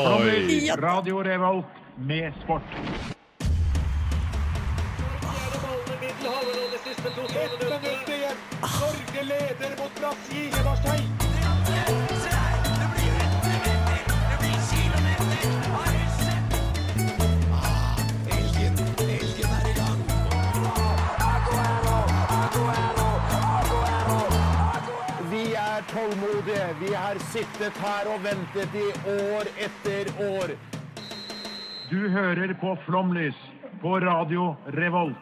Oi! Radio Revolt med sport. Norge leder mot Brasil. Ivar Stein. Vi tålmodige. Vi har sittet her og ventet i år etter år. Du hører på Flomlys på Radio Revolt.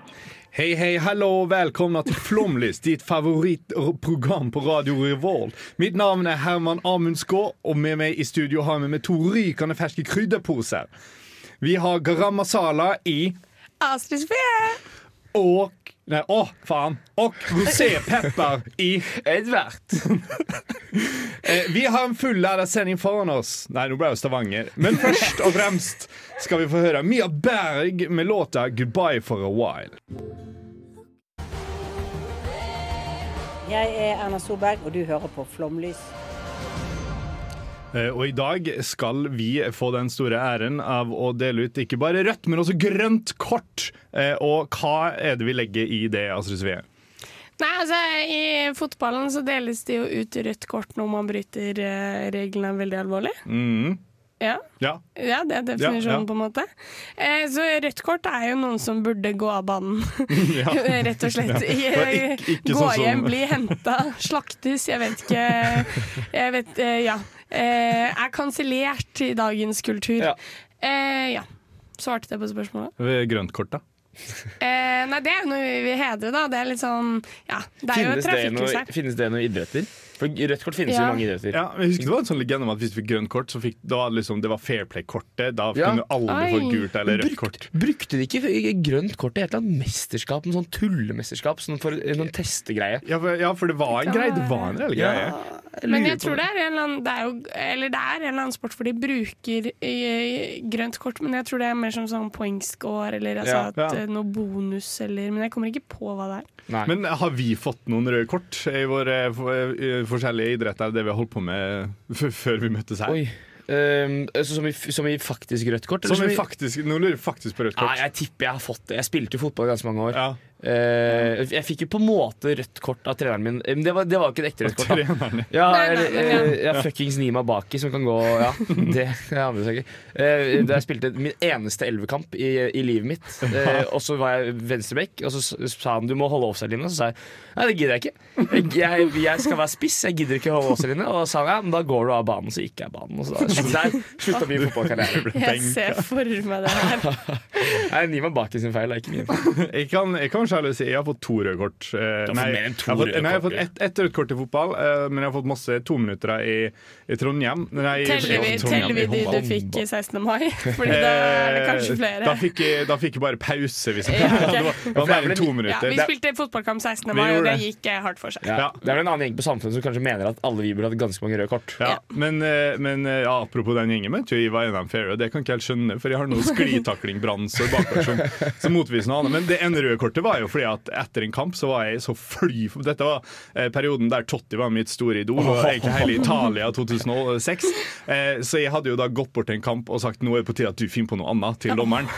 Hei, hei, hallo, välkomna till Flomlys, ditt favoritprogram på Radio Revolt. Mitt navn er Herman Amundsgaard, og med meg i studio har vi med to rykende ferske krydderposer. Vi har garam masala i Astrid Sofie! Og Nei, å, faen! Og rosépepper i Edvard. Eh, Vi har en fullærdet sending foran oss. Nei, nå ble det Stavanger. Men først og fremst skal vi få høre Mia Berg med låta 'Goodbye for a While'. Jeg er Erna Solberg, og du hører på Flomlys. Eh, Og i dag skal vi få den store æren av å dele ut ikke bare rødt, men også grønt kort. Eh, Og hva er det vi legger i det, Astrid Svee? Nei, altså, I fotballen så deles det jo ut rødt kort når man bryter eh, reglene veldig alvorlig. Mm. Ja. Ja. ja, det er definisjonen, Ja, på en måte. Eh, så rødt kort er jo noen som burde gå av banen, rett og slett. I, ikke- ikke gå sånn hjem, bli henta, slaktes, jeg vet ikke. Jeg vet, eh, ja. Eh, er kansellert i dagens kultur. Ja. Eh, ja. Svarte det på spørsmålet? Grønt kort, da. Eh, nei, det er jo noe vi vil hedre, da. Det er litt sånn Ja, det er Finnes det, noe, her. finnes det noen idretter? For rødt kort finnes jo Ja. i mange idretter. Ja, jeg husker Det var en sånn legende om at hvis du fikk grønt kort, så fikk, da liksom, det var fair play-kortet. Da Ja. kunne alle få gult eller rødt Brukt, kort. brukte de ikke grønt kort i et eller annet mesterskap? En sånn tullemesterskap? Sånn for en sånn testegreie? Ja ja, for det var en greie. Det var en reell greie. Men jeg tror det er en eller annen det er jo, Eller det er en eller annen sport hvor de bruker eh, grønt kort, men jeg tror det er mer som sånn poengscore eller altså Ja, ja. eh, noe bonus eller Men jeg kommer ikke på hva det er. Nei. Men har vi fått noen røde kort i for, eh, forskjellige idretter, det vi har holdt på med før vi møttes her? Oi. Um, så som, i, som i faktisk rødt kort? Som i- faktisk, nå lurer jeg faktisk på rødt Nei, kort. jeg tipper jeg har fått det. Jeg spilte jo fotball ganske mange år. Ja. Eh, jeg fikk jo på en måte rødt kort av treneren min. Men det var, det var ikke et ekte rødt kort. da. Ja, eller, men ja. eh, fuckings Nima Baki som kan gå Ja, det er andre saker. Eh, Da jeg spilte min eneste elvekamp i, i livet mitt, uh, og så var jeg venstreback, og så sa han du må holde offside-linja, og så sa jeg nei, det gidder jeg ikke. Jeg, jeg, jeg skal være spiss, jeg gidder ikke holde offside-linja. Og sa han ja, men da går du av banen, så gikk jeg av banen. Og så da, der slutta min fotballkarriere. Jeg ser for meg det her. Nei, Nima Baki sin feil, det er ikke min. Jeg kan, jeg kan selv sjalusi. jeg har fått to røde kort. Eh, nei, jeg har fått, røde nei, jeg har kort, fått ett et rødt kort i fotball, eh, men jeg har fått masse tominutter i, i Trondheim. Nei, Teller vi, i Trondheim, teller vi de du fikk i 16. mai? Fordi da er det kanskje Eh, flere. Da fikk, jeg, da fikk jeg bare pause. Hvis jeg, Ja, okay. det var, det var mer enn to Ja, minutter. vi spilte fotballkamp 16. Mai, og det det. gikk hardt for seg. Ja. Ja. Det er vel en annen gjeng på samfunnet som kanskje mener at alle vi burde hatt ganske mange røde kort. Ja, men, men ja, apropos den gjengen tror jeg var en av fair, og det kan ikke jeg helt skjønne, for jeg har noe sklitakling, brannsår bakover som, som motviser noe annet. Men det ene røde kortet var jo fordi at etter en kamp så var jeg så fly Dette var eh, perioden der Totti var mitt store idol, og egentlig hele Italia 2006. Eh, så jeg hadde jo da gått bort til en kamp og sagt nå er det på tide at du finner på noe annet til dommeren,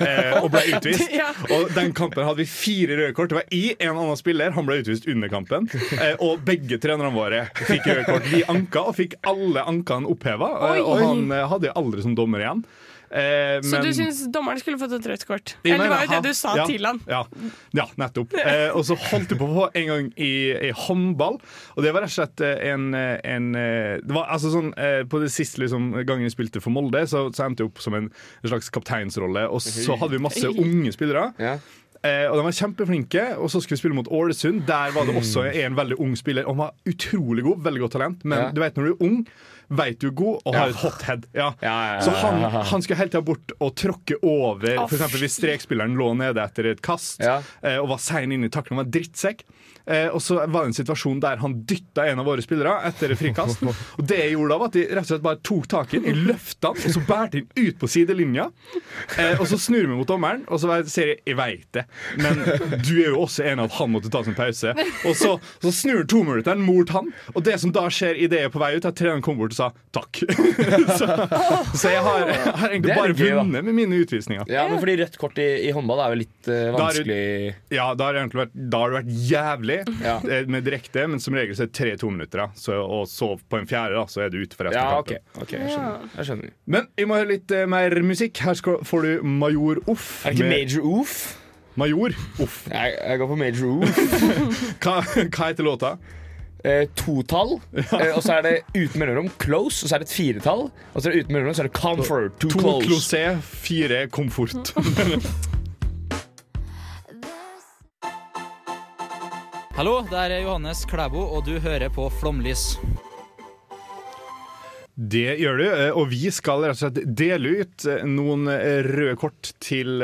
eh, og ble utvist. Og den kampen hadde vi fire røde kort. Det var i en annen spiller, han ble utvist under kampen. Eh, og begge trenerne våre fikk røde kort. Vi anka og fikk alle ankene oppheva, eh, og han hadde jo aldri som dommer igjen. Eh, Så men- du syns dommeren skulle fått et rødt kort? Nei, Eller det var jo det du sa ja, til han. Ja, ja nettopp. Eh, og så holdt jeg på å en gang i, i håndball. Og det var rett og slett eh, en, eh, en eh, det var, altså sånn, På det siste liksom, gangen jeg spilte for Molde, så, så endte jeg opp som en, en slags kapteinsrolle. Og så hadde vi masse unge spillere. Ja. Eh, og De var kjempeflinke, og så skulle vi spille mot Ålesund. Der var det også en veldig ung spiller. Og han var utrolig god, veldig godt talent. Men Ja. du vet når du er ung, vet du er god og har Ja. et hot head. Ja. Ja, ja, ja, Så han, han skulle hele tida bort og tråkke over. f.eks. For eksempel hvis strekspilleren lå nede etter et kast Ja. eh, og var sein inn i taklen, var drittsekk. Eh, og så var det en situasjon der han dytta en av våre spillere etter et frikast. Og det jeg gjorde da, var at de rett og slett bare tok tak i den, løfta den, og så bærte den ut på sidelinja. Eh, og så snur vi mot dommeren, og så sier jeg 'jeg veit det', men du er jo også en av han måtte ta sin pause. Og så, så snur han to minutter mot han, og det som da skjer idet jeg er på vei ut, er at treneren kommer bort og sa takk. så, så jeg har, jeg har egentlig bare vunnet med mine utvisninger. Ja, men fordi rødt kort i, i håndball er jo litt eh, Da er vanskelig Ja, da har vært, da har det vært jævlig Ja. eh, med direkte, men som regel så er det tre tominutter. minutter Så, og så på en fjerde, da, så er du ute for resten Ja, av OK. kampen. ok, Jeg skjønner. Jeg skjønner. Men vi må høre litt uh, mer musikk. Her skal, får du Major Off. Er det ikke med- Major Oof? Major Off. Jeg, jeg går på Major Oof. Hva, hva heter låta? Eh, totall, eh, og så er det uten mellomrom close, og så er det et firetall. Og så er det uten mellomrom så er det comfort. Too To close. klosé, fire komfort. Hallo, det er Johannes Klæbo, og du hører på Flomlys. Det gjør du, eh, og vi skal rett og slett dele ut eh, noen eh, røde kort til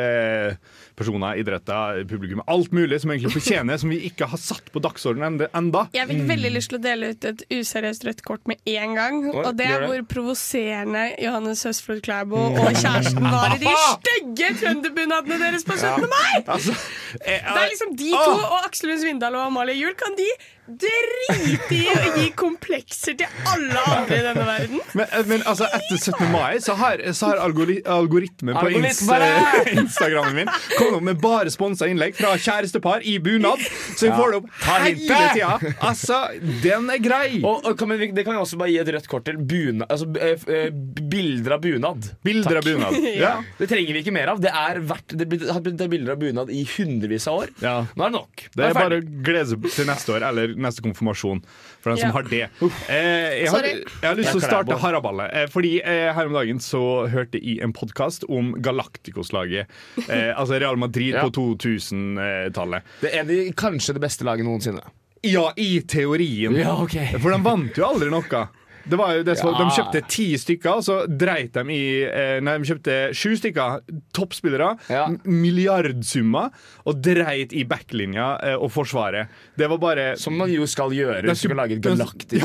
personer, idretter, publikum. Alt mulig som egentlig fortjener, som vi ikke har satt på dagsordenen enda-. Jeg fikk veldig lyst til å dele ut et useriøst rødt kort med en gang. Og det er hvor provoserende Johannes Høsflot Klæbo og kjæresten var i de stygge trønderbunadene deres på 17. mai! Altså, Det er liksom De to og Aksel Lund Svindal og Amalie Juel kan de drite i å gi komplekser til alle andre i denne verden. men, eh, men altså, etter 17. mai så har, så har algori algoritmen på ins Instagrammen min kommet opp med bare sponsa innlegg fra kjærestepar i bunad. Så vi får det opp hele tida. Altså, den er grei. Og, og kan vi, det kan jeg også bare gi et rødt kort til. Bunad, altså, eh, eh, bilder av bunad. Bilder av bunad. Ja. Det trenger vi ikke mer av. Det er verdt, det har blitt bilder av bunad i hundrevis av år. Ja. Nå er det nok. Det er bare å glede seg til neste år, eller neste konfirmasjon. For den som Ja. har det. Eh, jeg, har, jeg har lyst til å starte haraballet. Eh, fordi eh, her om dagen så hørte jeg i en podkast om Galacticos-laget. Eh, altså Real Madrid Ja. på 2000-tallet. Det er de, kanskje det beste laget noensinne. Ja, i teorien. Ja, okay. For de vant jo aldri noe. Det var jo det som, Ja. De kjøpte ti stykker, så dreit de i eh, Nei, de kjøpte sju stykker toppspillere. Ja. Milliardsummer. Og dreit i backlinja eh, og forsvaret. Det var bare Som man jo skal gjøre du skal lage et ja,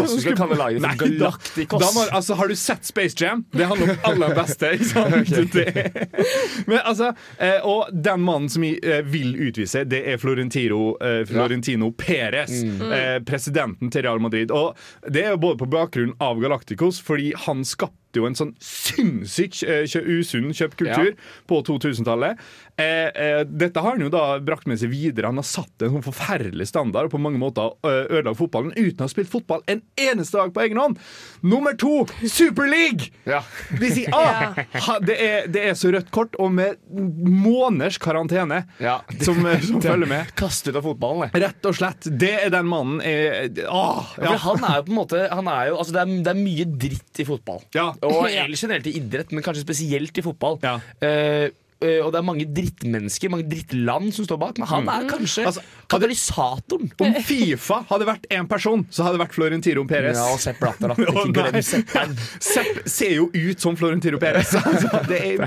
Du skal kalle laget Nei, galaktikos. da- Da må, altså, har du sett Space Jam? Det handler om aller beste. Men altså, eh, og den mannen som eh, vil utvise, det er Florentino, Florentino Perez. Mm. Presidenten til Real Madrid. Og det er jo både på bakgrunn av Galacticos, fordi han skapte jo en sånn sinnssykt eh, kjø- usunn kjøpkultur Ja. på 2000-tallet. Eh, eh, dette har han jo da brakt med seg videre. Han har satt en sånn forferdelig standard og på mange måter eh, ødelagt fotballen uten å ha spilt fotball en eneste dag på egen hånd. Nummer to, Superleague! Ja. De sier ah, ha, det, er, det er så rødt kort, og med måneders karantene Ja. som, eh, som følger med. Kast ut av fotballen, det. Rett og slett. Det er den mannen eh, ah, Ja. ja. Han er jo på en måte han er jo, altså det, er, det er mye dritt i fotball. Ja. Og ellers generelt i idrett, men kanskje spesielt i fotball. Ja. Uh, Uh, og det er mange drittmennesker, mange drittland som står bak, men han er kanskje Altså, katalysatoren. Om Fifa hadde vært én person, så hadde det vært Florentino Perez. Ja, og Sepp Blatter, da. Ikke glem nei. Sepp ser jo ut som Florentino Perez. Altså, det er,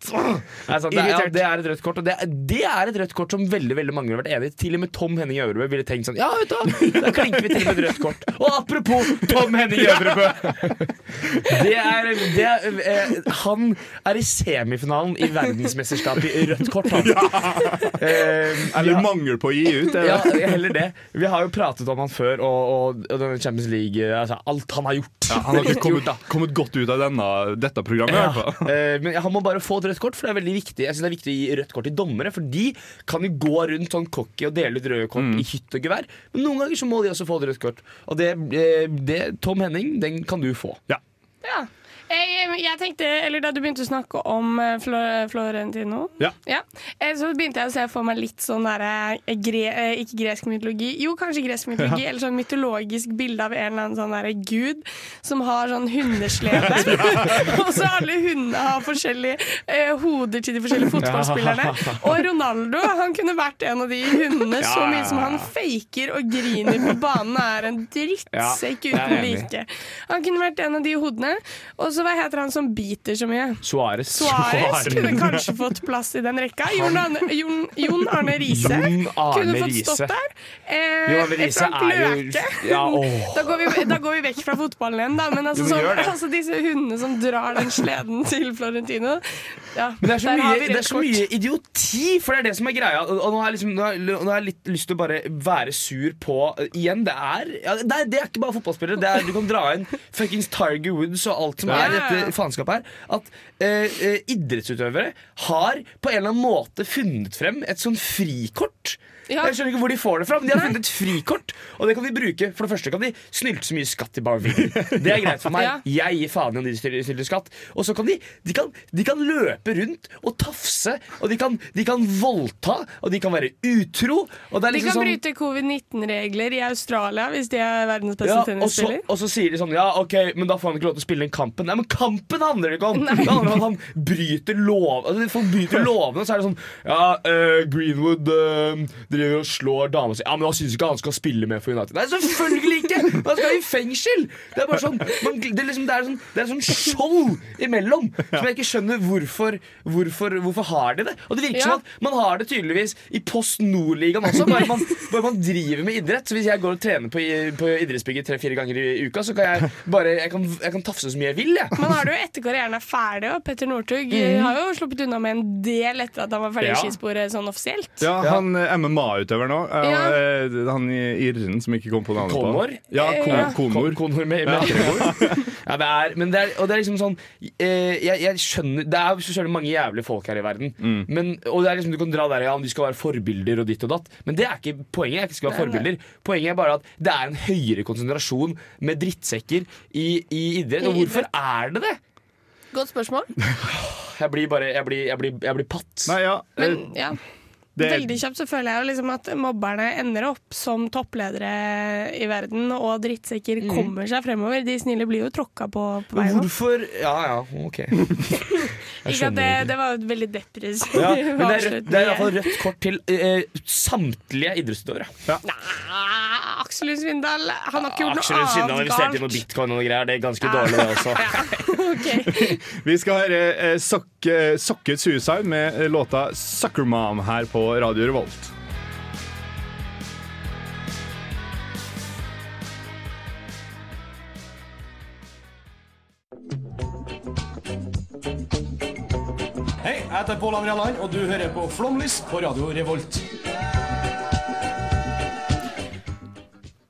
Nei, sant, det, er, ja, det er et rødt kort, og det er, det er et rødt kort som veldig veldig mange har vært enig i. Til og med Tom Henning Øvrebø ville tenkt sånn Ja, vet du hva, da klinker vi til med et rødt kort. Og apropos Tom Henning Øvrebø! Det er, det er eh, Han er i semifinalen i verdensmesterskapet i rødt kort, han. Eh, Eller ja. mangel på å gi ut. Det, Ja, heller det. Vi har jo pratet om han før, og, og, og denne Champions League altså, Alt han har gjort. Han har ikke kommet, kommet godt ut av denne, dette programmet. i Ja. hvert fall. Eh, men han må bare få et rødt kort, for det er veldig viktig Jeg synes det er viktig å gi rødt kort til dommere. For de kan jo gå rundt sånn cocky og dele ut røde kort Mm. i hytt og gevær. Men noen ganger så må de også få et rødt kort. Og det, eh, det Tom Henning, den kan du få. Ja. Jeg, jeg tenkte, eller Da du begynte å snakke om eh, Florentino, Ja. Ja, så begynte jeg å se for meg litt sånn der, eh, gre, eh, Ikke gresk mytologi, jo kanskje gresk mytologi, eller sånn mytologisk bilde av en eller annen sånn der gud som har sånn hundeslede. og så alle hundene har forskjellige eh, hoder til de forskjellige fotballspillerne. Og Ronaldo han kunne vært en av de hundene så mye som han faker og griner på banen, er en drittsekk Ja, uten like. Han kunne vært en av de hodene. Og så så hva heter han som biter så mye? Suárez. Suárez kunne kanskje fått plass i den rekka. Jon Arne, Jon, Jon Arne Riise kunne fått stått der. Eh, Jon Arne Riise er jo-. Ja, da, går vi, da går vi vekk fra fotballen igjen, da. Men altså, men sånn, altså disse hundene som drar den sleden til Florentino ja, Men det er, så mye, det er så mye idioti, for det er det som er greia. Og, og nå, har jeg liksom, nå, har nå har jeg litt lyst til å bare være sur på uh, Igjen, det er, ja, det er Det er ikke bare fotballspillere. Det er, du kan dra inn fuckings Tiger Woods og alt som er i dette faenskapet her. At uh, uh, idrettsutøvere har på en eller annen måte funnet frem et sånn frikort. Ja. Jeg skjønner ikke hvor de får det fra, men de har funnet et frikort. Og det kan de bruke. For det første kan de snylte så mye skatt de bare vil. Det er greit for meg. Ja. Jeg gir faen i om de snyller skatt. Og så kan de, de, kan, de kan løpe rundt og tafse, og de kan, de kan voldta, og de kan være utro. Er De liksom kan sånn bryte covid-19-regler i Australia hvis de er verdens beste ja, tennisspiller. og så sier de sånn Ja, ok, men da får han ikke lov til å spille den kampen. Nei, men kampen handler det ikke om! Det handler om at han bryter lov altså, Folk bryter lovene, så er det sånn Ja, uh, Greenwood eh, driver og slår dama si. Ja, men han syns ikke han skal spille med for United. Nei, selvfølgelig ikke! Han skal i fengsel! Det er bare sånn man, det, er liksom, det, er sånn, det er sånn skjold imellom som jeg ikke skjønner hvorfor Hvorfor, hvorfor har de det? Og det virker Ja. som at man har det tydeligvis i Post Nord-ligaen også, bare man, bare man driver med idrett. Så hvis jeg går og trener på, på idrettsbygget tre-fire ganger i uka, så kan jeg bare Jeg kan, jeg kan tafse så mye jeg vil, jeg. Men har du jo etter karrieren er ferdig, og Petter Northug har jo sluppet unna med en del etter at han var ferdig i Ja. skisporet sånn offisielt. Ja, han eh, MMA-utøver nå. eh, Ja. eh, Han i irren som ikke kom på navnet Konor? på. Ja, kon, Ja. Konor. Konor med, med. Ja, det er, men det er, og det er liksom sånn eh, jeg, jeg skjønner Det er så mange jævlige folk her i verden. Mm. Men, og det er liksom Du kan dra der ja, om de skal være forbilder og ditt og datt. Men det er ikke poenget. er ikke at de skal være forbilder Poenget er bare at det er en høyere konsentrasjon med drittsekker i, i idrett. Og hvorfor er det det? Godt spørsmål. Jeg blir bare Jeg blir, jeg blir, jeg blir patt. Nei, ja. eh, Men ja. Det, Veldig kjapt så føler jeg jo liksom at mobberne ender opp som toppledere i verden, og drittsekker mm. kommer seg fremover. De snille blir jo tråkka på på veien hvorfor Ja ja, ok. Jeg Ikke at skjønner det, det var et veldig depressivt Ja, men det er, det er i hvert fall rødt kort til eh, samtlige idrettsutøvere. Nei, Aksel Lund Svindal, han har ikke gjort Aksel Lund Svindal har noe investert i noe bitcoin og noe greier. Det er ganske dårlig, det også. okay. Vi skal høre eh, Sock- eh, Socket Suicide med eh, låta 'Sucker Mom' her på Radio Revolt. Hei, jeg heter Pål André Land, og du hører på Flomlys på Radio Revolt.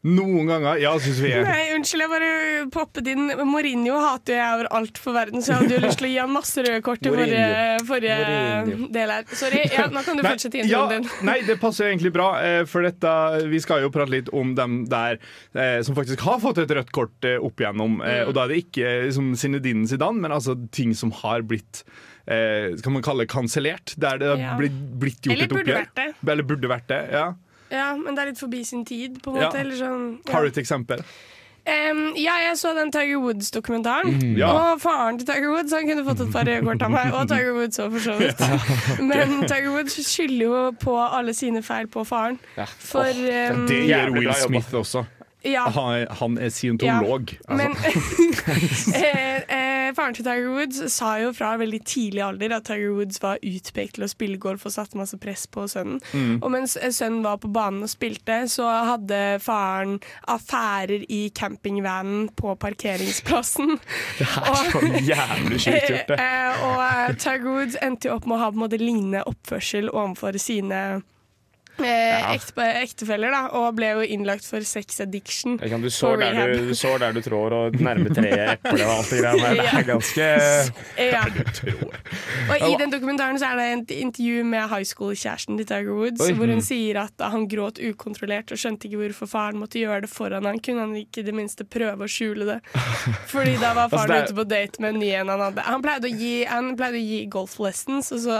Noen ganger Ja, syns vi er Nei, unnskyld, jeg bare poppet inn. Mourinho hater jeg over alt for verden, så jeg hadde jo lyst til å gi han masse røde kort i forrige, forrige del her. Sorry. Ja, nå kan du Nei, fortsette ja, introen din. nei, det passer egentlig bra, eh, for dette, vi skal jo prate litt om dem der eh, som faktisk har fått et rødt kort eh, opp igjennom. Eh, og da er det ikke liksom Zinedine Zidane, men altså ting som har blitt eh, Kan man kalle kansellert? Der det har Ja. blitt, blitt gjort Eller et burde oppgjør. vært det. Eller burde vært det. ja Ja, men det er litt forbi sin tid, på en Ja. måte. Eller sånn, ja. Har du et eksempel? Um, ja, jeg så den Tiger Woods-dokumentaren. Mm, Ja. Og faren til Tiger Woods han kunne fått et par røde kort av meg. Og Tiger Woods òg, for så vidt. Men Tiger Woods skylder jo på alle sine feil på faren. Ja. For um, Det gjør Will. Smith også. ja, Han, han er scientolog. Ja. Altså. Men eh, faren til Tiger Woods sa jo fra veldig tidlig alder at Tiger Woods var utpekt til å spille golf og satte masse press på sønnen. Mm. Og mens eh, sønnen var på banen og spilte, så hadde faren affærer i campingvanen på parkeringsplassen. Det er så jævlig sjukt gjort, det. Eh, og eh, Tiger Woods endte jo opp med å ha på en måte lignende oppførsel overfor sine eh, ekte, ektefeller, da, og ble jo innlagt for sex addiction. Kan, du, sår der du, du sår der du trår, og nærme treet eple og alt det greia der. Det er ganske Ja. Og I den dokumentaren så er det et intervju med high school-kjæresten til Tiger Woods, Oi. hvor hun sier at han gråt ukontrollert og skjønte ikke hvorfor faren måtte gjøre det foran han. Kunne han ikke i det minste prøve å skjule det? Fordi da var faren Altså, er- ute på date med en ny en han hadde. Han pleide å gi, han pleide å gi golf lessons, og så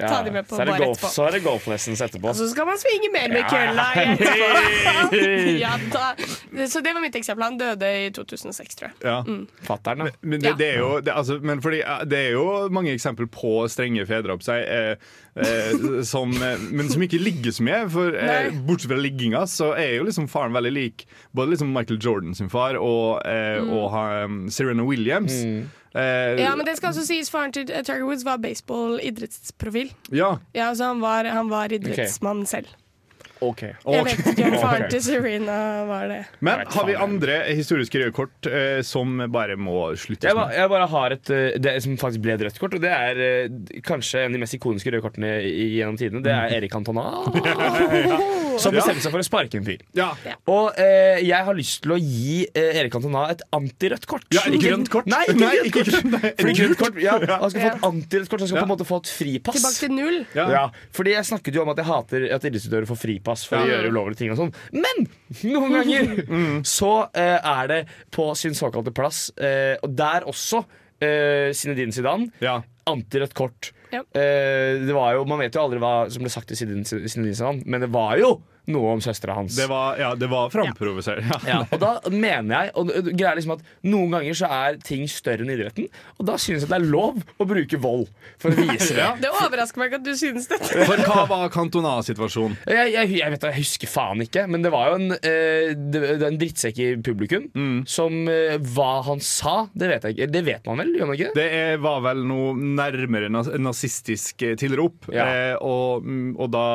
ta de med på så, er det bare golf, etterpå. så er det golf lessons etterpå. Og så skal man svinge mer med kølla etterpå. ja, da. Så det var mitt eksempel. Han døde i 2006, tror jeg. Ja. Fatter'n, da. Men det, det er jo det, altså, men fordi, det er jo mange eksempler på strenge fedre opp seg, eh, eh, som, eh, men som ikke ligger så mye. For eh, Bortsett fra ligginga, så er jo liksom faren veldig lik både liksom Michael Jordan sin far og, eh, Mm. og um, Serena Williams. Eh, Ja, men det skal også sies Faren til eh, Tiger Woods var baseball-idrettsprofil. ja. Ja, så han var, han var idrettsmann selv. Ok. Jeg vet ikke om faren til Serena var det. Men har vi andre historiske røde kort eh, som bare må sluttes Jeg, ba, jeg bare har et eh, det som faktisk ble et rødt kort, og det er eh, kanskje en av de mest ikoniske røde kortene gjennom tidene. Det er Erik Cantona. Som bestemte seg for å sparke en fyr. Ja. Og eh, jeg har lyst til å gi eh, Erik Cantona et antirødt kort. Ja, ikke grønt kort. Nei, ikke Nei, grønt ikke kort. grønt, nei. ikke grønt kort, ja, Han skal få et antirødt kort, han skal Ja. på en måte få et fripass. Tilbake til null. Ja. Ja, fordi jeg snakket jo om at jeg hater at idrettsutøvere får fripass for å gjøre ulovlige ting og sånn. Men noen ganger så eh, er det på sin såkalte plass, eh, og der også eh, Zinedine Zidane, Ja. antirødt kort. Ja. Eh, det var jo, Man vet jo aldri hva som ble sagt til Zinedine men det var jo noe om søstera hans. Det var, ja, det var framprovosert. Ja. Ja, og da mener jeg Og det- greia liksom at Noen ganger så er ting større enn idretten, og da synes jeg det er lov å bruke vold for å vise det. Ja. Det overrasker meg ikke at du synes dette. For hva var Cantona-situasjonen? Jeg, jeg, jeg, vet, jeg husker faen ikke, men det var jo en, eh, det, det var en drittsekk i publikum. Som eh, hva han sa, det vet jeg ikke. Det vet man vel, gjør man ikke? Det er, var vel noe nærmere nazistisk eh, tilrop. Ja. Eh, og, mm, og da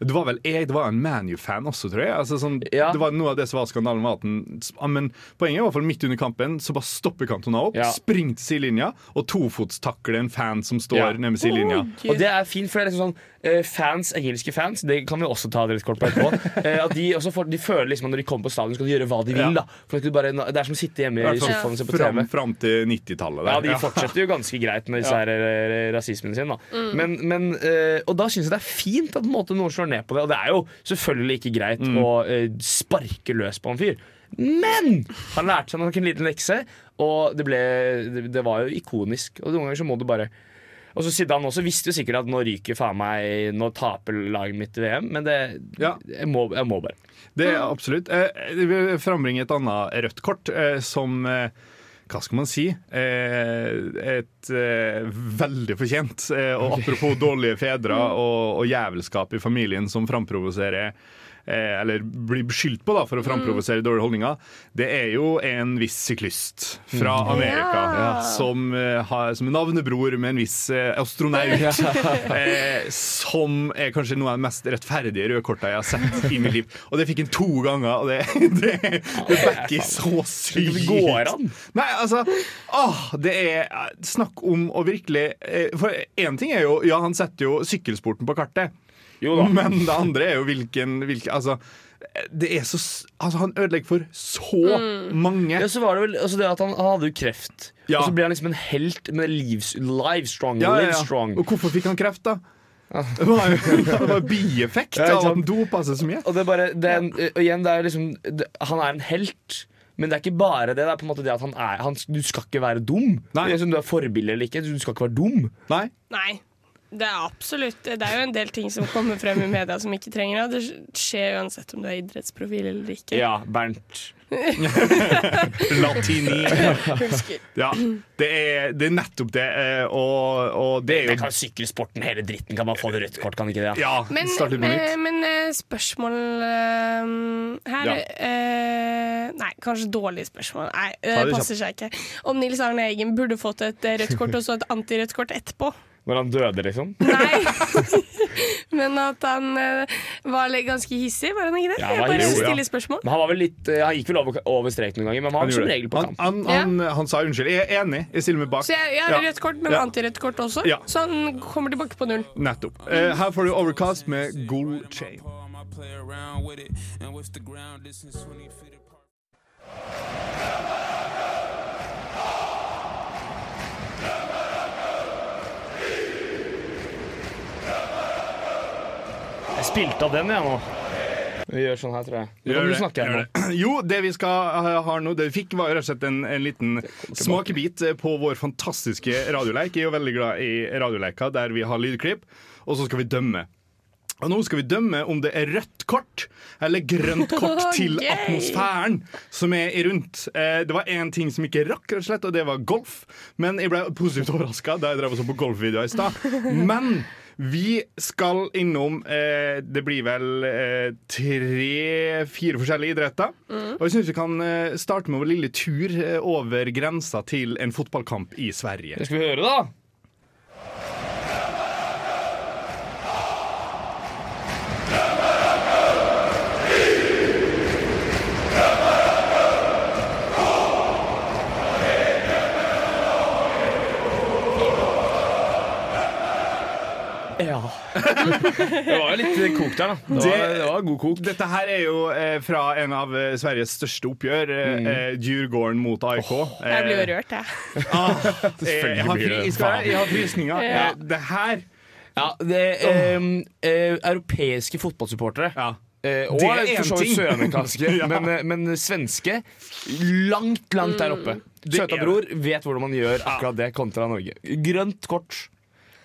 Det var vel jeg, det var en ManU-fan også, tror jeg. Altså, sånn, Ja. Det var Noe av det som var skandalen. Var at den, men poenget var i hvert fall midt under kampen så bare stopper Cantona opp, Ja. springer til sidelinja og tofotstakler en fan som står Ja. nede ved sidelinja. Og det er fint, for det er liksom sånn fans, engelske fans, det kan vi også ta litt kort på etterpå. eh, at de, også får, de føler liksom at når de kommer på stadion, skal de gjøre hva de vil. Ja. da For at bare, Det er som å sitte hjemme I fall sofaen og se på TV. fram til 90-tallet. Ja. De fortsetter jo ganske greit med disse Ja. her eh, rasismen sin. Da. Men, men, eh, og da syns jeg det er fint at på en måte, noen slår ned på det. Og det er jo selvfølgelig ikke greit å eh, sparke løs på en fyr. Men han lærte seg nok en liten lekse, og det, ble, det, det var jo ikonisk. Og noen ganger så må du bare Og så Zidane også visste jo sikkert at nå ryker faen meg Nå taper laget mitt i VM, men det, Ja. jeg, må, jeg må bare. Det er absolutt. Eh, Jeg vil frambringe et annet rødt kort eh, som eh, hva skal man si? Eh, et eh, veldig fortjent. Eh, og apropos dårlige fedre og, og jævelskap i familien som framprovoserer eh, Eller blir beskyldt på da for å framprovosere dårlige holdninger. Det er jo en viss syklist fra Amerika Ja. som, eh, har, som navnebror med en viss eh, astronaut. eh, som er kanskje noe av de mest rettferdige røde korta jeg har sett i mitt liv. Og det fikk han to ganger, og det, det, det backer så sykt. Det går an. Nei, altså åh, Det er eh, Snakk om å virkelig eh, For én ting er jo Ja, han setter jo sykkelsporten på kartet. Jo da. Men det andre er jo hvilken, hvilken Altså, det er så Altså, han ødelegger for så mange. Ja, så var det vel altså det at han, han hadde jo kreft. Ja. Og så ble han liksom en helt med livs, live strong. Ja, Live ja. strong. Og hvorfor fikk han kreft, da? Det var jo bieffekt av at han dopa seg så mye. Og det er bare det er en, og igjen, det er liksom det, Han er en helt. Men det er ikke bare det. Det er på en måte det at han er han, Du skal ikke være dum. Nei. Du er forbilde eller ikke. Du skal ikke være dum. Nei. Nei. Det er absolutt Det er jo en del ting som kommer frem i media som ikke trenger det. Det skjer uansett om du er idrettsprofil eller ikke. Ja, Bernt. Latini. Husker. Ja, det er, det er nettopp det. eh, Og, og det er Det kan sykkelsporten, hele dritten. Kan man få det rødt kort, kan ikke det? Ja, Men, start men, eh, spørsmål eh, her Ja. eh, Nei, kanskje dårlige spørsmål. Nei, det passer seg ikke. Om Nils Arne Eggen burde fått et eh, rødt kort og så et antirødt kort etterpå. Når han døde, liksom. Nei. Men at han eh, var litt ganske hissig, var han ikke det? Ja, han bare hissig, ja. stiller spørsmål. Men han var vel litt eh, Han gikk vel over, over streken noen ganger, men han var Han som regel på Han, kamp. han, han, han sa unnskyld. Jeg er enig. Jeg stiller meg bak. Så jeg, jeg har Ja. rødt kort, men Ja. antirødt kort også. Ja. Så han kommer tilbake på null. Nettopp. Uh, her får du Overcast med Gold Chain. play around with it. And with the ground distance 20 feet apart. Jeg spilte av den, jeg nå. Vi gjør sånn her, tror jeg. Nå kan du det, snakke her gjør nå. det. Jo, det vi skal ha, nå, det vi fikk var rett og slett en, en liten smakebit eh, på vår fantastiske radioleik. Jeg er jo veldig glad i radioleiker der vi har lydklipp, og så skal vi dømme. Og nå skal vi dømme om det er rødt kort eller grønt kort til atmosfæren som er rundt. Eh, det var én ting som ikke rakk, rett og slett, og det var golf. Men jeg ble positivt overraska da jeg drev og så på golfvideoer i stad. Men vi skal innom eh, Det blir vel eh, tre-fire forskjellige idretter. Og jeg syns vi kan eh, starte med vår lille tur eh, over grensa til en fotballkamp i Sverige. Det skal vi høre, da. Det var jo litt kok der, da. Det var, Det- var god kok. Dette her er jo eh, fra en av eh, Sveriges største oppgjør, mm. eh, Djurgården mot AIK. Jeg blir jo rørt, jeg. Ah, jeg, har blir fri, det. jeg, skal, jeg har frysninger. Ja. Eh, Det her Ja, det eh, eh, Europeiske fotballsupportere ja. Eh, og for en så vidt søramerikanske, Ja. men, eh, men svenske langt, langt der oppe. Det Søta bror vet hvordan man gjør akkurat det kontra Norge. Grønt kort.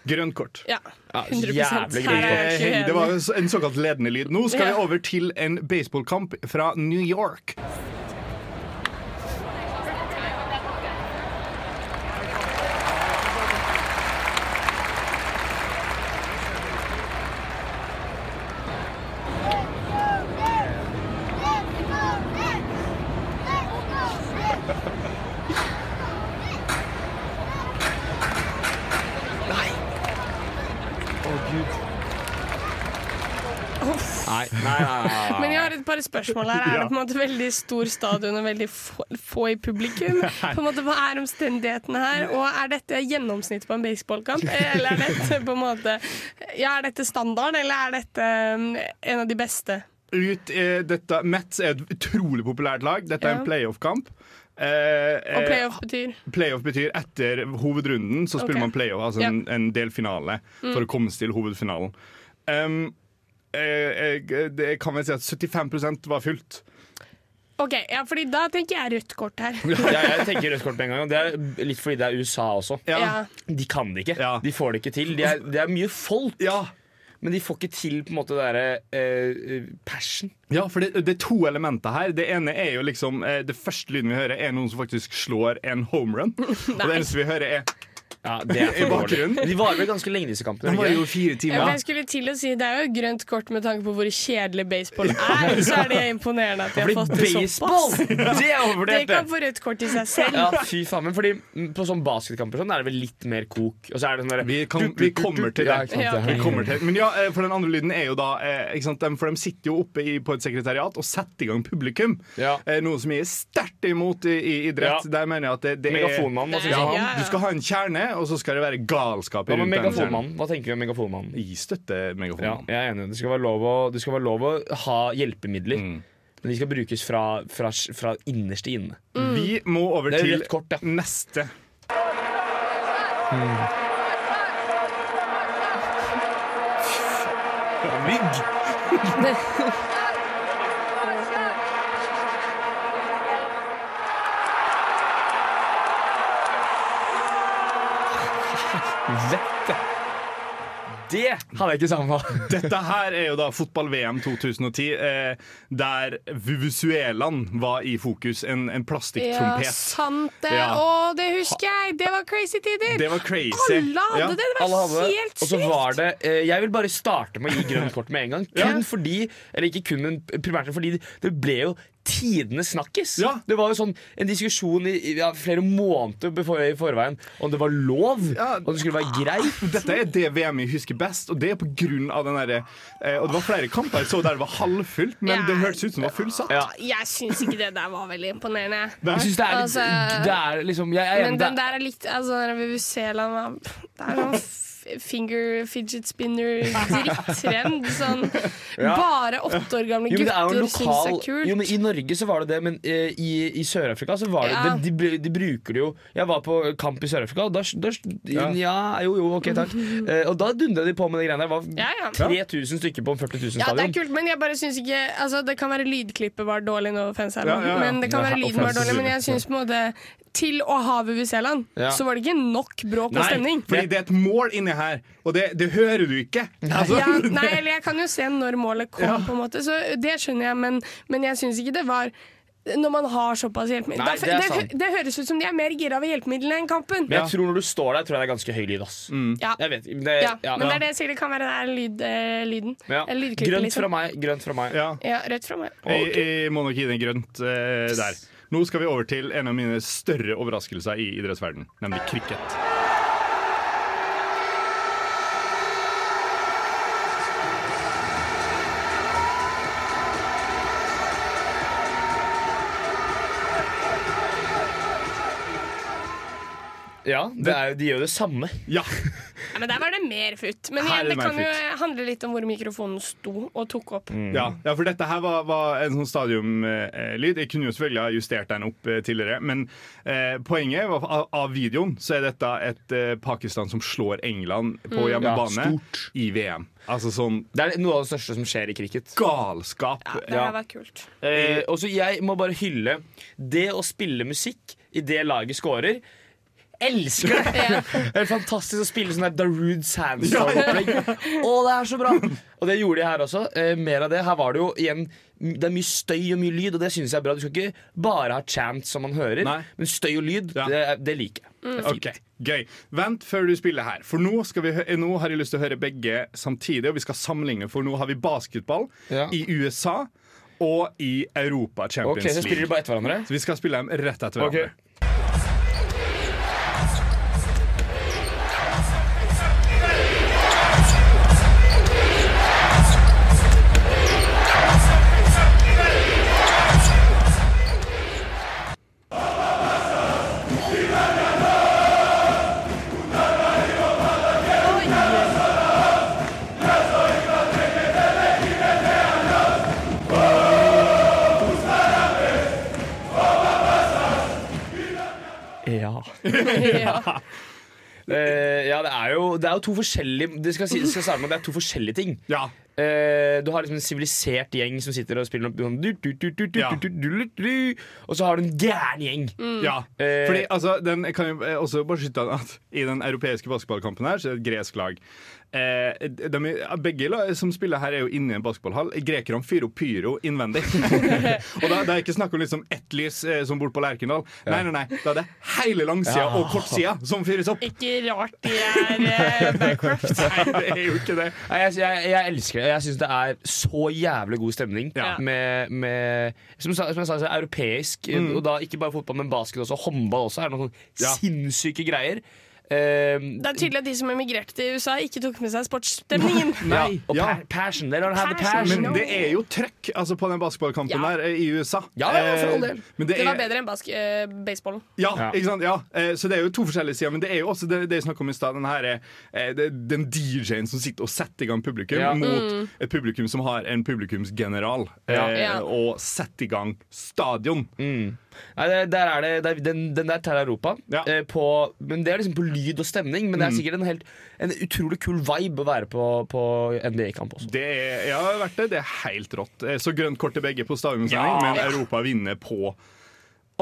Grønt kort. Ja, Ja, 100 jævlig grønt kort. Det var en såkalt ledende lyd. Nå skal vi over til en baseballkamp fra New York. Nei, nei, nei, nei. Men jeg spørsmål her. Er det på en måte veldig stor stadion og veldig få, få i publikum? På en måte, Hva er omstendighetene her? Og er dette gjennomsnitt på en baseballkamp? Eller er dette på en måte Ja, er dette standard, eller er dette um, en av de beste? Ut, eh, dette, Mets er et utrolig populært lag. Dette er en playoff-kamp. Eh, Og eh, playoff betyr Playoff betyr etter hovedrunden så spiller okay. man playoff, altså en, en delfinale, for å komme seg til hovedfinalen. Um, eh, jeg, det kan vel si at 75% var fullt. OK, ja, fordi da tenker jeg rødt kort her. Ja, jeg tenker rødt kort med en gang. Det er litt fordi det er USA også. Ja. Ja. De kan det ikke. Ja. De får det ikke til. Det er, de er mye folk, Ja, men de får ikke til på en måte det derre eh, passion. Ja, for det, det er to elementer her. Det ene er jo liksom eh, Det første lyden vi hører, er noen som faktisk slår en homerun. Og det eneste vi hører, er Ja, det er for dårlig. De varer vel ganske lenge, disse kampene. Den gjør var jo fire timer. Ja, jeg skulle til å si Det er jo grønt kort med tanke på hvor kjedelig baseball er. Så er det imponerende at de har fått det baseball! såpass. Det er Det kan få rødt kort i seg selv. Ja, fy faen, men fordi På sånn basketkamper sånn, er det vel litt mer kok. Og så er det sånn der, Vi, kan, vi kommer til det. Ja. Vi kommer til. Men ja, eh, for den andre lyden er jo da eh, ikke sant, For de sitter jo oppe i, på et sekretariat og setter i gang publikum. Ja. Eh, Noe som jeg er sterkt imot i, i idrett. Ja. Der mener jeg at det, det Megafonmann, er du? ja, ja. Du skal ha en kjerne, og så skal det være galskap Hva med rundt. Megafonmannen? Hva tenker vi om Megafonmannen? Gi støtte megafonmannen. Ja, jeg er enig. Det skal være lov å, det skal være lov å ha hjelpemidler. Mm. Men de skal brukes fra, fra, fra innerste inne. Vi må over Det er til kort, ja. neste. Mygg! Vette! Det hadde jeg ikke savna. Dette her er jo da fotball-VM 2010, eh, der Vuvuzuelaen var i fokus. En, en Ja, sant det. Ja. Å, det husker jeg! Det var crazy tider. Det var crazy. Alle hadde Ja. det. Det var hadde helt sykt. Og så var det eh, Jeg vil bare starte med å gi grønt kort med en gang. Kun Ja. fordi Eller ikke kun, men primært fordi det ble jo tidenes snakkis. Ja. Det var jo sånn en diskusjon i i- ja, flere måneder before, i forveien om det var lov, Ja. om det skulle være greit. Dette er det VM jeg husker best, og det er på grunn av den derre eh, Og det var flere kamper jeg så der det var halvfullt, men Ja. det hørtes ut som det var fullsatt. Ja. Jeg syns ikke det der var veldig imponerende. Jeg synes det er litt Altså- Det er liksom jeg, jeg, Men den der er litt altså, Når vi ser var- Det er sånn finger fidget spinner-dritttrend. Sånn Ja. bare åtte år gamle jo, men det er jo gutter syns det er kult. jo, men I Norge så var det det, men uh, i, i Sør-Afrika så var det Ja. de, de, de bruker det jo Jeg var på kamp i Sør-Afrika, og da, da ja. Ja. jo, jo, ok, takk. Uh, og da dundra de på med de greiene der. Det var Ja, ja. 3000 stykker på en 40 000 Ja, det er kult, men jeg bare syns ikke altså, Det kan være lydklippet var dårlig, nå, offense her nå, Ja, ja, ja. men det kan Ja, være lyden var dårlig. Men jeg syns på en måte til å ha VVC-land, Ja. så var det ikke nok bråk og Nei. stemning. Fordi det er et mål inni mange her, og det, det hører du ikke. Altså, Ja, nei, eller jeg kan jo se når målet kom, Ja. på en måte, så det skjønner jeg, men, men jeg syns ikke det var når man har såpass hjelpemidler. Nei, det det, det høres ut som de er mer gira av hjelpemidlene enn kampen. Men jeg tror når du står der, tror jeg det er ganske høy lyd. ass Ja. Jeg vet men det, Ja, ja. men det er det jeg sier, det kan være den der lyd, eh, lyden. Ja. Eller lydklippet, Grønt liksom. fra meg. Grønt fra meg. ja. Ja, rødt fra meg. Jeg, jeg må nok gi den grønt eh, der. Nå skal vi over til en av mine større overraskelser i idrettsverdenen, nemlig cricket. Ja, det er, de gjør det samme. Ja, Ja, men der var det mer futt. Men igjen, det det kan jo handle litt om hvor mikrofonen sto og tok opp. ja, ja for dette her var, var en sånn stadiumlyd. Jeg kunne jo selvfølgelig ha justert den opp eh, tidligere, men eh, poenget var av, av videoen så er dette et eh, Pakistan som slår England på hjemmebane Ja, i VM. Altså sånn Det er noe av det største som skjer i cricket. galskap. Ja, det Ja. her var kult. Eh, og så Jeg må bare hylle det å spille musikk i det laget scorer. Elsker det! Det er fantastisk å spille sånn Darude Sandstorm-opplegg. Å, det er så bra! Og det gjorde de her også. Eh, mer av det. Her var det jo igjen Det er mye støy og mye lyd, og det syns jeg er bra. Du skal ikke bare ha chant som man hører, Nei. men støy og lyd, Ja. det, det liker jeg. Det er fint. Ok, Gøy. Vent før du spiller her. For nå, nå har jeg lyst til å høre begge samtidig. Og vi skal sammenligne, for nå har vi basketball Ja. i USA og i Europa Ok, okay, Så League. Så vi skal spille dem rett etter hverandre. Ja. Det er jo, det er jo to forskjellige Det skal, si, det skal starte med at det er to forskjellige ting. Ja. Uh, du har liksom en sivilisert gjeng som sitter og spiller noe sånn du, du, du, du, du, Ja. du, du, du, du, Og så har du en gæren gjeng. ja. Eh, Fordi altså, den, jeg kan jo eh, også bare skyte an at I den europeiske basketballkampen her Så er det et gresk lag. Eh, de, begge som spiller her, er jo inne i en basketballhall. Grekerne fyrer opp pyro innvendig. og da, det er ikke snakk om liksom ett lys eh, som bort på Lerkendal. Nei, nei, nei. Da er det hele langsida og kortsida som fyres opp. Ikke rart de er eh. Nei, det er jo ikke det. Nei, jeg, jeg, jeg elsker det. Jeg syns det er så jævlig god stemning Ja. med, med som, som jeg sa, så europeisk. Og da ikke bare fotball, men basket også. Håndball også. Er noen sånne Ja. sinnssyke greier. Eh, Det er tydelig at de som emigrerte til USA, ikke tok med seg sportsstemningen. ja, og Ja. passion. They don't have the Passion. Men det er jo trøkk altså, på den basketballkampen Ja. der eh, i USA. Ja, ja, for all Eh, del. Men det, Det var er, bedre enn bask eh, baseballen. Ja, Ja. ikke sant? Ja. Eh, Så det er jo to forskjellige sider. Men det er jo også det, det jeg snakka om i stad. Den, her, den DJ-en som sitter og setter i gang publikum, Ja. mot et publikum som har en publikumsgeneral. Og setter i gang stadion. Nei, der er det, det er, den, den der tar Europa. Ja. Eh, på, men det er liksom på lyd og stemning. Men det er sikkert en, helt, en utrolig kul vibe å være på, på NBA-kamp også. Det er, ja, det har vært det. Det er helt rått. Eh, Så grønt kort til begge på stadionsending, Ja. men Europa vinner på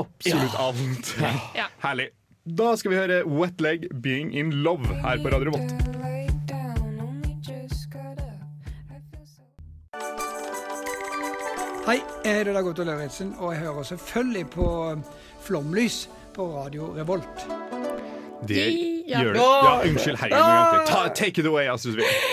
absolutt alt. Ja. Herlig. Da skal vi høre Wet Leg Being In Love her på Radio Revolt. Hei, jeg heter Dag Otto Lauritzen, og jeg hører selvfølgelig på Flomlys på Radio Revolt. Det gjør det. Ja, unnskyld. Jeg. Take it away, Astrid Sveen.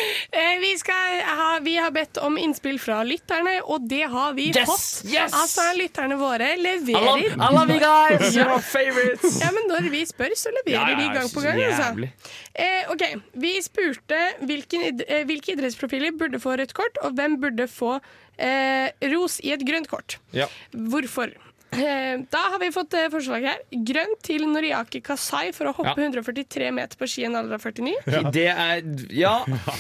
Vi, skal ha, vi har bedt om innspill fra lytterne, og det har vi Yes! fått. Yes! Altså, lytterne våre I love, leverer. I love you guys! You're my favorites! Ja, men Når vi spør, så leverer de gang på gang. Altså. Eh, ok, Vi spurte hvilken, eh, hvilke idrettsprofiler burde få rødt kort, og hvem burde få eh, ros i et grønt kort. Ja. Hvorfor? Eh, da har vi fått eh, forslag her. Grønt til Noriaki Kasai for å hoppe 143 meter på ski i en alder av 49. Det er Ja.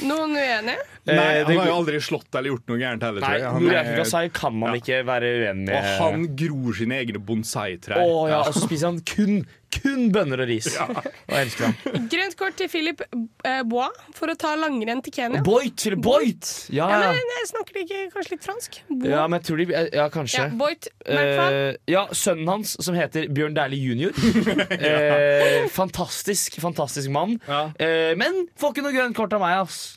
Noen uenige? Nei, Eh, han har jo aldri slått eller gjort noe gærent heller. Nei, Noriaki Kasai kan man Ja. ikke være uenig Og med. han gror sine egne bonsai-trær. Å ja, og så spiser han kun, kun bønner og ris. Og jeg elsker ham. Grønt kort til Philip eh, Bois for å ta langrenn til Kenya. Boit! Philip Boit! Ja, Ja, ja. men jeg snakker ikke kanskje litt fransk? Bois. Ja, men jeg tror de Ja, kanskje. Ja, Boit. Eh, ja, sønnen hans, som heter Bjørn Dæhlie jr. Eh, fantastisk, fantastisk mann. Eh, men får ikke noe grønt kort av meg, ass.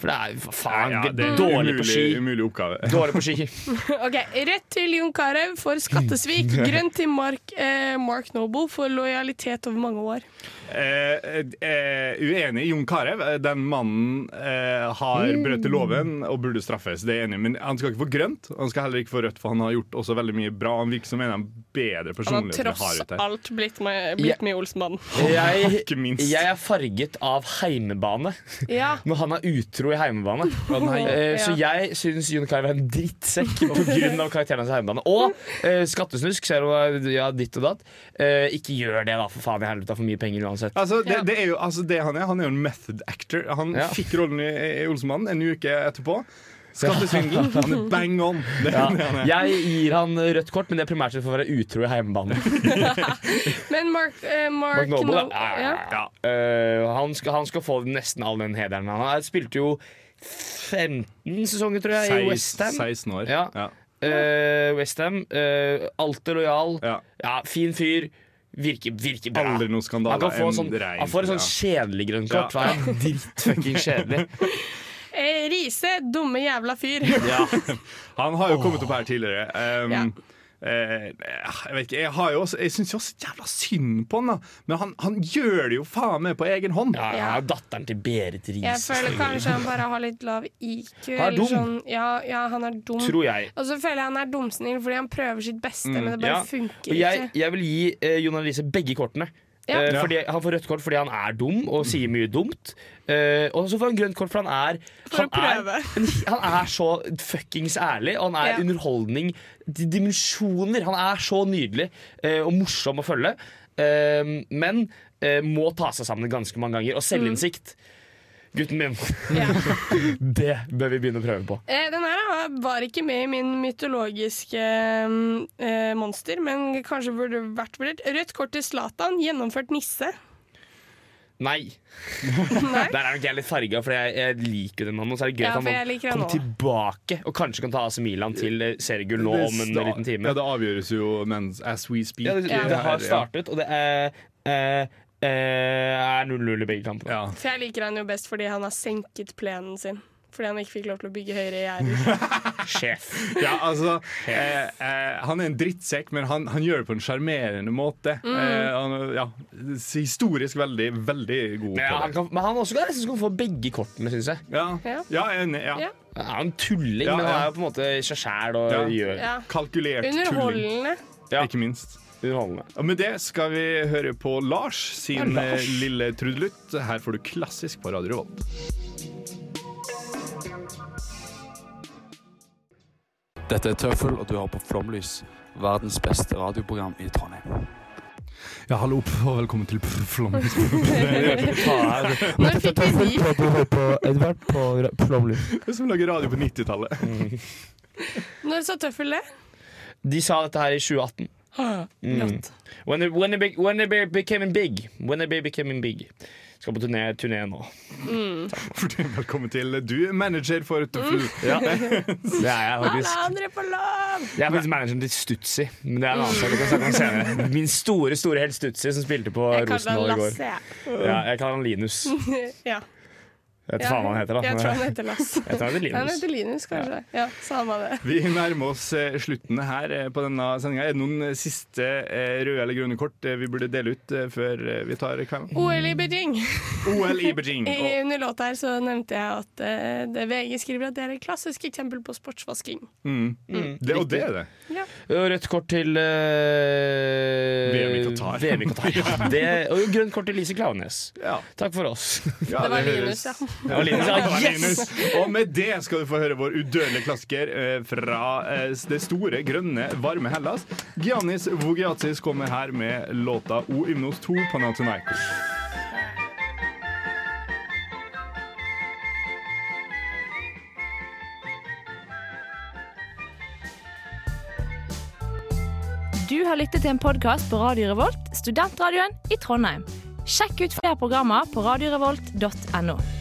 For det er jo faen Ja, det er dårlig på umulig, ski. umulig oppgave. Dårlig på ski. Ok, Rødt til Jon Carew for skattesvik. Grønt til Mark, eh, Mark Noble for lojalitet over mange år. Eh, eh, uenig. Jon Carew, eh, den mannen eh, har Mm. brutt loven og burde straffes. Det er jeg enig Men han skal ikke få grønt. Han skal heller ikke få rødt, for han har gjort også veldig mye bra. Han virker som en av de bedre Han har personlighetene vi har tross ute alt blitt med, blitt med Olsmann. Olsmannen. Jeg, jeg er farget av heimebane. Ja. Når han er utro i heimebane. Oh, Eh, Så jeg syns Jon Carew er en drittsekk pga. karakteren hans i heimebane. Og eh, skattesnusk, ser du ja, ditt og datt. Eh, ikke gjør det, da, for faen i helvete. For mye penger uansett. Altså, det, det er jo, altså, det han er Han er jo en method actor. Han Ja. fikk rollen i, i Olsenmannen en uke etterpå. Skattesvindel. Han er bang on. Det Ja, han jeg gir han rødt kort, men det er primært for å være utro i hjemmebane. Men Mark, uh, Mark, Mark Noble, No- ja. Ja. Uh, han, skal, han skal få nesten all den hederen. Han har- spilte jo 15 sesonger, tror jeg, i Westham. 16 år. Ja. Ja. Uh, Westham. Uh, alltid lojal. Ja. Ja, fin fyr. Virker, virker bra. Aldri noe skandale. Han, kan få sånn, rein- han får et sånn kjedelig grønt kort. Ja. Han er drittfucking kjedelig. Eh, Riise, dumme jævla fyr. Ja. Han har jo kommet opp her tidligere. Um, Ja. Eh, jeg vet ikke, jeg, har jo også, jeg syns jo også jævla synd på han, da. Men han, han gjør det jo faen meg på egen hånd. Ja, Ja. datteren til Berit Riis. Jeg føler kanskje han bare har litt lav IQ. Han er dum. Sånn, ja, ja, han er dum. Tror jeg. Og så føler jeg han er dumsnill fordi han prøver sitt beste, men det bare Ja. funker jeg, ikke. jeg vil gi uh, Jon Alice begge kortene. Ja. Eh, fordi Han får rødt kort fordi han er dum og sier mye dumt. Eh, og så får han grønt kort for han er For han er, han er så fuckings ærlig, og han er Ja. underholdning til dimensjoner. Han er så nydelig eh, og morsom å følge, eh, men eh, må ta seg sammen ganske mange ganger. Og selvinnsikt, gutten min. Ja. det bør vi begynne å prøve på. Eh, Den her var ikke med i min mytologiske eh, monster, men kanskje burde vært vurdert. Rødt kort til Zlatan, gjennomført nisse. Nei. Nei? Der er nok jeg litt farga, for jeg, jeg liker den mannen. Og så er det gøy Ja, at han kommer tilbake og kanskje kan ta AC Milan til eh, seriegull nå om en liten time. Ja, det avgjøres jo mens as we speak. Ja, det, det, det har startet, og det er eh, eh, er 0-0 i begge kampene. Ja. For jeg liker han jo best fordi han har senket plenen sin. Fordi han ikke fikk lov til å bygge høyere gjerder. Sjef. Ja, altså eh, eh, Han er en drittsekk, men han, han gjør det på en sjarmerende måte. Mm. Eh, han, ja, historisk veldig, veldig god Men, ja, på han det. kan, men han også kan nesten få begge kortene, syns jeg. Ja, Ja. ja enig. Ja. Ja. Han er en tulling, Ja, men han er på en måte seg sjæl og Ja. gjør Ja. Kalkulert tulling. Underholdende. Ja. Ikke minst. Underholdende. Og med det skal vi høre på Lars sin Ja, Lars. eh, lille trudelutt. Her får du klassisk på Radio Revolt. Dette er Tøffel, og du har på Flomlys, verdens beste radioprogram i Trondheim. Ja, hallo og velkommen til Flomlys. Når fikk vi de? På Edvard på Flomlys. Som lager radio på 90-tallet. Når sa Tøffel det? De sa dette her i 2018. Rått. When they, when, they, be- when they became big. When they be big. Skal på turné, turné nå. Velkommen til du, er manager for Tøffel. Ja. Det er jeg Alle andre på lov! Jeg er faktisk manageren til Stutzy. Men det er en annen sak. vi kan snakke om senere. Min store store helt Stutzy som spilte på Jeg Rosenborg i går. Ja, jeg kaller han Linus. Ja. Jeg vet faen hva han heter. da Jeg tror han heter Lass. Jeg tror han heter Han Linus. heter Linus, kanskje. Ja, samme det. Vi nærmer oss eh, slutten her eh, på denne sendinga. Er det noen eh, siste røde eller grønne kort vi burde dele ut før vi tar kvelden? OL i Beijing. OL i Beijing. I, under låta her så nevnte jeg at det VG skriver at det er et klassisk eksempel på sportsvasking. mm, det, og det er det. Ja. Rødt kort til uh, VM i Qatar. VM i Qatar. Ja, det, og grønt kort til Lise Klaveness. Ja. Takk for oss. Ja, Det var Linus, ja. Det Linus, ja. Yes! Og med det skal du få høre vår udødelige klassiker eh, fra eh, det store, grønne, varme Hellas. Giannis Vogiatis kommer her med låta O Ymnos 2 Panathinaikos. Du har lyttet til en podkast på Radio Revolt, studentradioen i Trondheim. Sjekk ut flere programmer på radiorevolt.no.